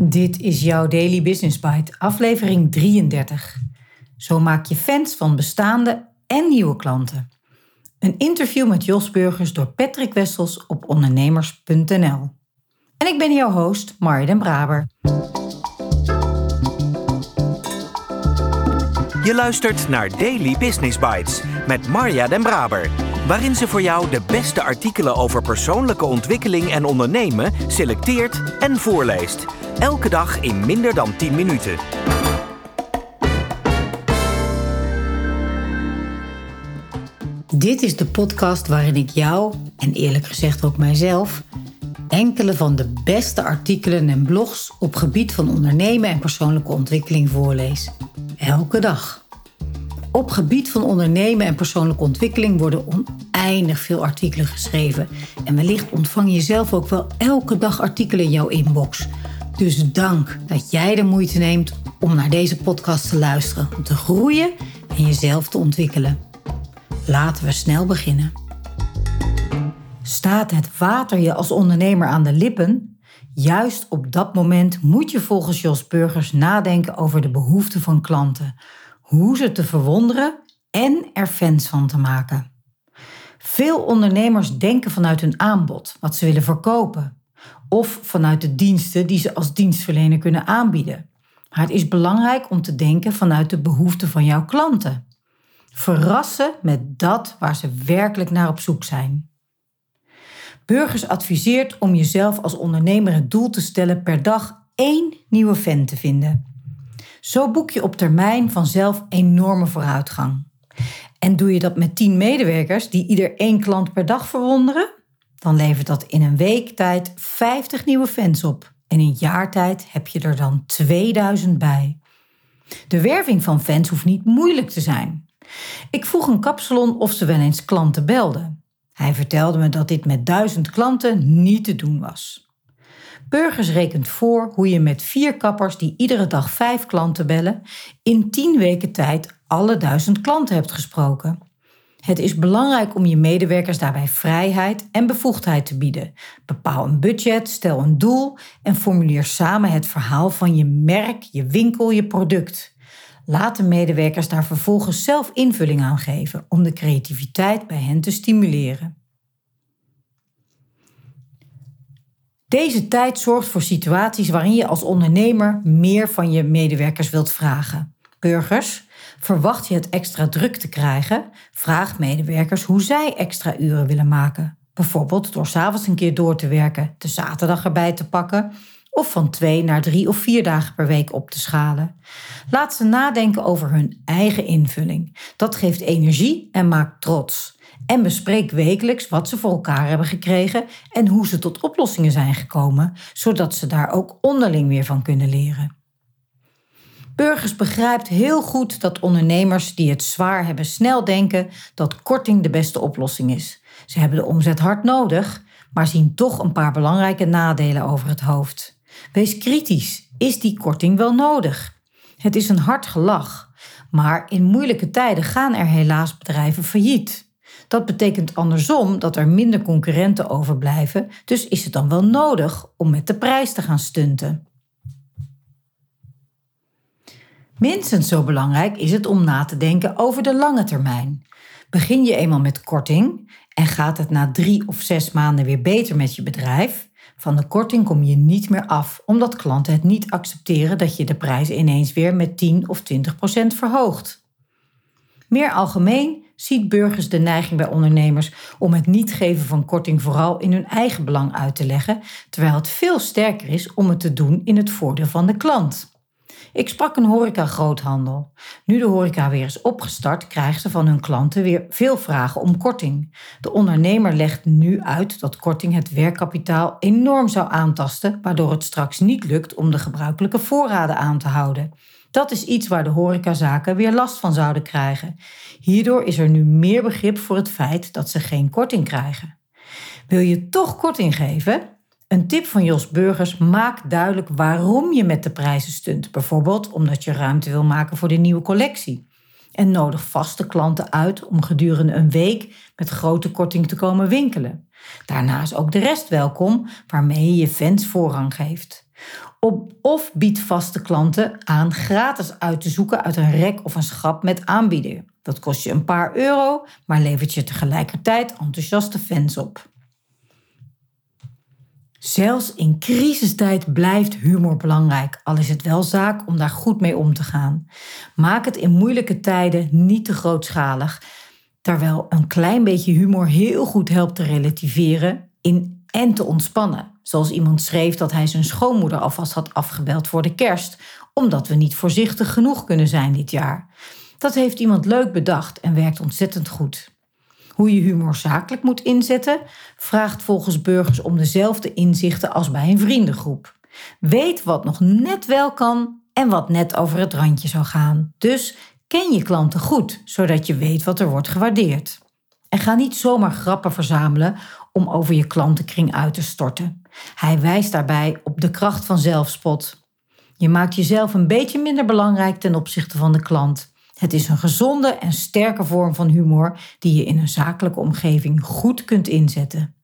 Dit is jouw Daily Business Bite, aflevering 33. Zo maak je fans van bestaande en nieuwe klanten. Een interview met Jos Burgers door Patrick Wessels op ondernemers.nl. En ik ben jouw host, Marja den Braber. Je luistert naar Daily Business Bites met Marja den Braber waarin ze voor jou de beste artikelen over persoonlijke ontwikkeling en ondernemen selecteert en voorleest. Elke dag in minder dan 10 minuten. Dit is de podcast waarin ik jou, en eerlijk gezegd ook mijzelf, enkele van de beste artikelen en blogs op gebied van ondernemen en persoonlijke ontwikkeling voorlees. Elke dag. Op gebied van ondernemen en persoonlijke ontwikkeling worden oneindig veel artikelen geschreven. En wellicht ontvang je zelf ook wel elke dag artikelen in jouw inbox. Dus dank dat jij de moeite neemt om naar deze podcast te luisteren, om te groeien en jezelf te ontwikkelen. Laten we snel beginnen. Staat het water je als ondernemer aan de lippen? Juist op dat moment moet je volgens Jos Burgers nadenken over de behoeften van klanten hoe ze te verwonderen en er fans van te maken. Veel ondernemers denken vanuit hun aanbod, wat ze willen verkopen, of vanuit de diensten die ze als dienstverlener kunnen aanbieden. Maar het is belangrijk om te denken vanuit de behoeften van jouw klanten. Verrassen met dat waar ze werkelijk naar op zoek zijn. Burgers adviseert om jezelf als ondernemer het doel te stellen per dag één nieuwe fan te vinden. Zo boek je op termijn vanzelf enorme vooruitgang. En doe je dat met 10 medewerkers die ieder één klant per dag verwonderen, dan levert dat in een week tijd 50 nieuwe fans op. En in jaar tijd heb je er dan 2000 bij. De werving van fans hoeft niet moeilijk te zijn. Ik vroeg een kapsalon of ze wel eens klanten belden. Hij vertelde me dat dit met duizend klanten niet te doen was. Burgers rekent voor hoe je met vier kappers die iedere dag vijf klanten bellen, in tien weken tijd alle duizend klanten hebt gesproken. Het is belangrijk om je medewerkers daarbij vrijheid en bevoegdheid te bieden. Bepaal een budget, stel een doel en formuleer samen het verhaal van je merk, je winkel, je product. Laat de medewerkers daar vervolgens zelf invulling aan geven om de creativiteit bij hen te stimuleren. Deze tijd zorgt voor situaties waarin je als ondernemer meer van je medewerkers wilt vragen. Burgers, verwacht je het extra druk te krijgen? Vraag medewerkers hoe zij extra uren willen maken. Bijvoorbeeld door s'avonds een keer door te werken, de zaterdag erbij te pakken of van twee naar drie of vier dagen per week op te schalen. Laat ze nadenken over hun eigen invulling. Dat geeft energie en maakt trots. En bespreek wekelijks wat ze voor elkaar hebben gekregen en hoe ze tot oplossingen zijn gekomen, zodat ze daar ook onderling weer van kunnen leren. Burgers begrijpt heel goed dat ondernemers die het zwaar hebben snel denken dat korting de beste oplossing is. Ze hebben de omzet hard nodig, maar zien toch een paar belangrijke nadelen over het hoofd. Wees kritisch. Is die korting wel nodig? Het is een hard gelach, maar in moeilijke tijden gaan er helaas bedrijven failliet. Dat betekent andersom dat er minder concurrenten overblijven, dus is het dan wel nodig om met de prijs te gaan stunten. Minstens zo belangrijk is het om na te denken over de lange termijn. Begin je eenmaal met korting en gaat het na drie of zes maanden weer beter met je bedrijf, van de korting kom je niet meer af, omdat klanten het niet accepteren dat je de prijs ineens weer met 10 of 20 procent verhoogt. Meer algemeen ziet burgers de neiging bij ondernemers om het niet geven van korting vooral in hun eigen belang uit te leggen, terwijl het veel sterker is om het te doen in het voordeel van de klant. Ik sprak een horeca-groothandel. Nu de horeca weer is opgestart, krijgen ze van hun klanten weer veel vragen om korting. De ondernemer legt nu uit dat korting het werkkapitaal enorm zou aantasten, waardoor het straks niet lukt om de gebruikelijke voorraden aan te houden. Dat is iets waar de horecazaken weer last van zouden krijgen. Hierdoor is er nu meer begrip voor het feit dat ze geen korting krijgen. Wil je toch korting geven? Een tip van Jos Burgers: maak duidelijk waarom je met de prijzen stunt. Bijvoorbeeld omdat je ruimte wil maken voor de nieuwe collectie. En nodig vaste klanten uit om gedurende een week met grote korting te komen winkelen. Daarna is ook de rest welkom, waarmee je je fans voorrang geeft. Of bied vaste klanten aan gratis uit te zoeken uit een rek of een schap met aanbieden. Dat kost je een paar euro, maar levert je tegelijkertijd enthousiaste fans op. Zelfs in crisistijd blijft humor belangrijk, al is het wel zaak om daar goed mee om te gaan. Maak het in moeilijke tijden niet te grootschalig, terwijl een klein beetje humor heel goed helpt te relativeren en te ontspannen. Zoals iemand schreef dat hij zijn schoonmoeder alvast had afgebeld voor de kerst, omdat we niet voorzichtig genoeg kunnen zijn dit jaar. Dat heeft iemand leuk bedacht en werkt ontzettend goed. Hoe je humor zakelijk moet inzetten, vraagt volgens burgers om dezelfde inzichten als bij een vriendengroep. Weet wat nog net wel kan en wat net over het randje zou gaan. Dus ken je klanten goed, zodat je weet wat er wordt gewaardeerd. En ga niet zomaar grappen verzamelen om over je klantenkring uit te storten. Hij wijst daarbij op de kracht van zelfspot. Je maakt jezelf een beetje minder belangrijk ten opzichte van de klant. Het is een gezonde en sterke vorm van humor die je in een zakelijke omgeving goed kunt inzetten.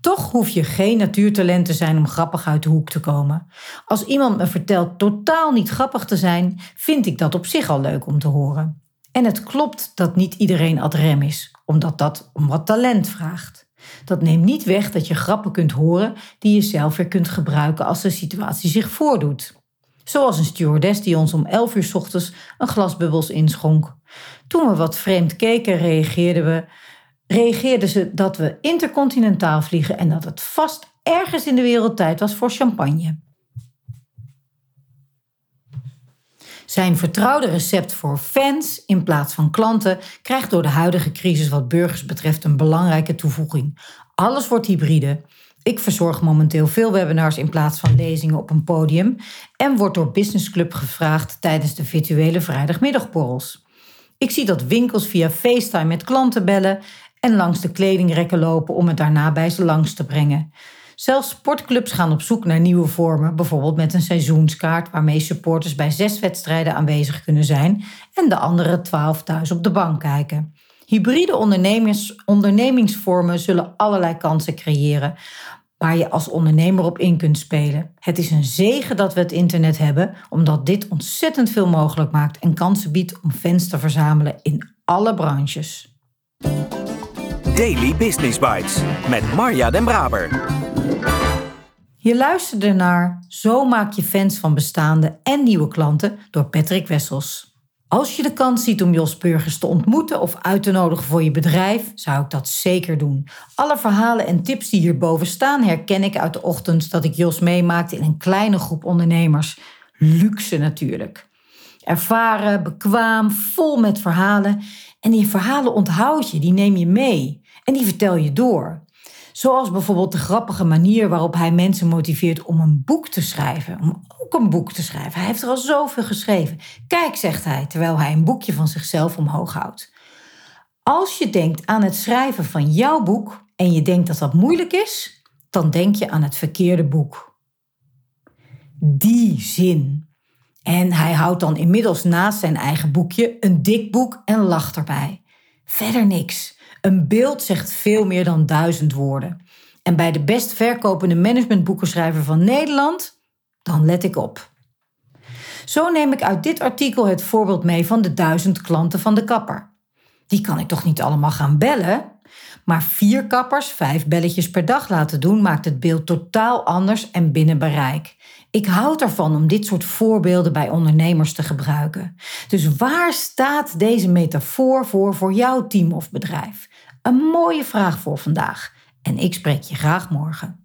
Toch hoef je geen natuurtalent te zijn om grappig uit de hoek te komen. Als iemand me vertelt totaal niet grappig te zijn, vind ik dat op zich al leuk om te horen. En het klopt dat niet iedereen ad rem is, omdat dat om wat talent vraagt. Dat neemt niet weg dat je grappen kunt horen die je zelf weer kunt gebruiken als de situatie zich voordoet. Zoals een stewardess die ons om 11 uur ochtends een glas bubbels inschonk. Toen we wat vreemd keken, reageerden, we, reageerden ze dat we intercontinentaal vliegen en dat het vast ergens in de wereld tijd was voor champagne. Zijn vertrouwde recept voor fans in plaats van klanten krijgt door de huidige crisis wat burgers betreft een belangrijke toevoeging. Alles wordt hybride. Ik verzorg momenteel veel webinars in plaats van lezingen op een podium en word door Business Club gevraagd tijdens de virtuele vrijdagmiddagborrels. Ik zie dat winkels via FaceTime met klanten bellen en langs de kledingrekken lopen om het daarna bij ze langs te brengen. Zelfs sportclubs gaan op zoek naar nieuwe vormen, bijvoorbeeld met een seizoenskaart waarmee supporters bij zes wedstrijden aanwezig kunnen zijn en de andere twaalf thuis op de bank kijken. Hybride ondernemers, ondernemingsvormen zullen allerlei kansen creëren waar je als ondernemer op in kunt spelen. Het is een zegen dat we het internet hebben, omdat dit ontzettend veel mogelijk maakt en kansen biedt om fans te verzamelen in alle branches. Daily Business Bites met Marja Den Braber. Je luisterde naar Zo maak je fans van bestaande en nieuwe klanten door Patrick Wessels. Als je de kans ziet om Jos Burgers te ontmoeten of uit te nodigen voor je bedrijf, zou ik dat zeker doen. Alle verhalen en tips die hierboven staan herken ik uit de ochtend dat ik Jos meemaakte in een kleine groep ondernemers. Luxe natuurlijk. Ervaren, bekwaam, vol met verhalen. En die verhalen onthoud je, die neem je mee en die vertel je door. Zoals bijvoorbeeld de grappige manier waarop hij mensen motiveert om een boek te schrijven. Om ook een boek te schrijven. Hij heeft er al zoveel geschreven. Kijk, zegt hij, terwijl hij een boekje van zichzelf omhoog houdt. Als je denkt aan het schrijven van jouw boek en je denkt dat dat moeilijk is, dan denk je aan het verkeerde boek. Die zin. En hij houdt dan inmiddels naast zijn eigen boekje een dik boek en lacht erbij. Verder niks. Een beeld zegt veel meer dan duizend woorden. En bij de best verkopende managementboekenschrijver van Nederland, dan let ik op. Zo neem ik uit dit artikel het voorbeeld mee van de duizend klanten van de kapper. Die kan ik toch niet allemaal gaan bellen? Maar vier kappers vijf belletjes per dag laten doen maakt het beeld totaal anders en binnen bereik. Ik houd ervan om dit soort voorbeelden bij ondernemers te gebruiken. Dus waar staat deze metafoor voor voor jouw team of bedrijf? Een mooie vraag voor vandaag. En ik spreek je graag morgen.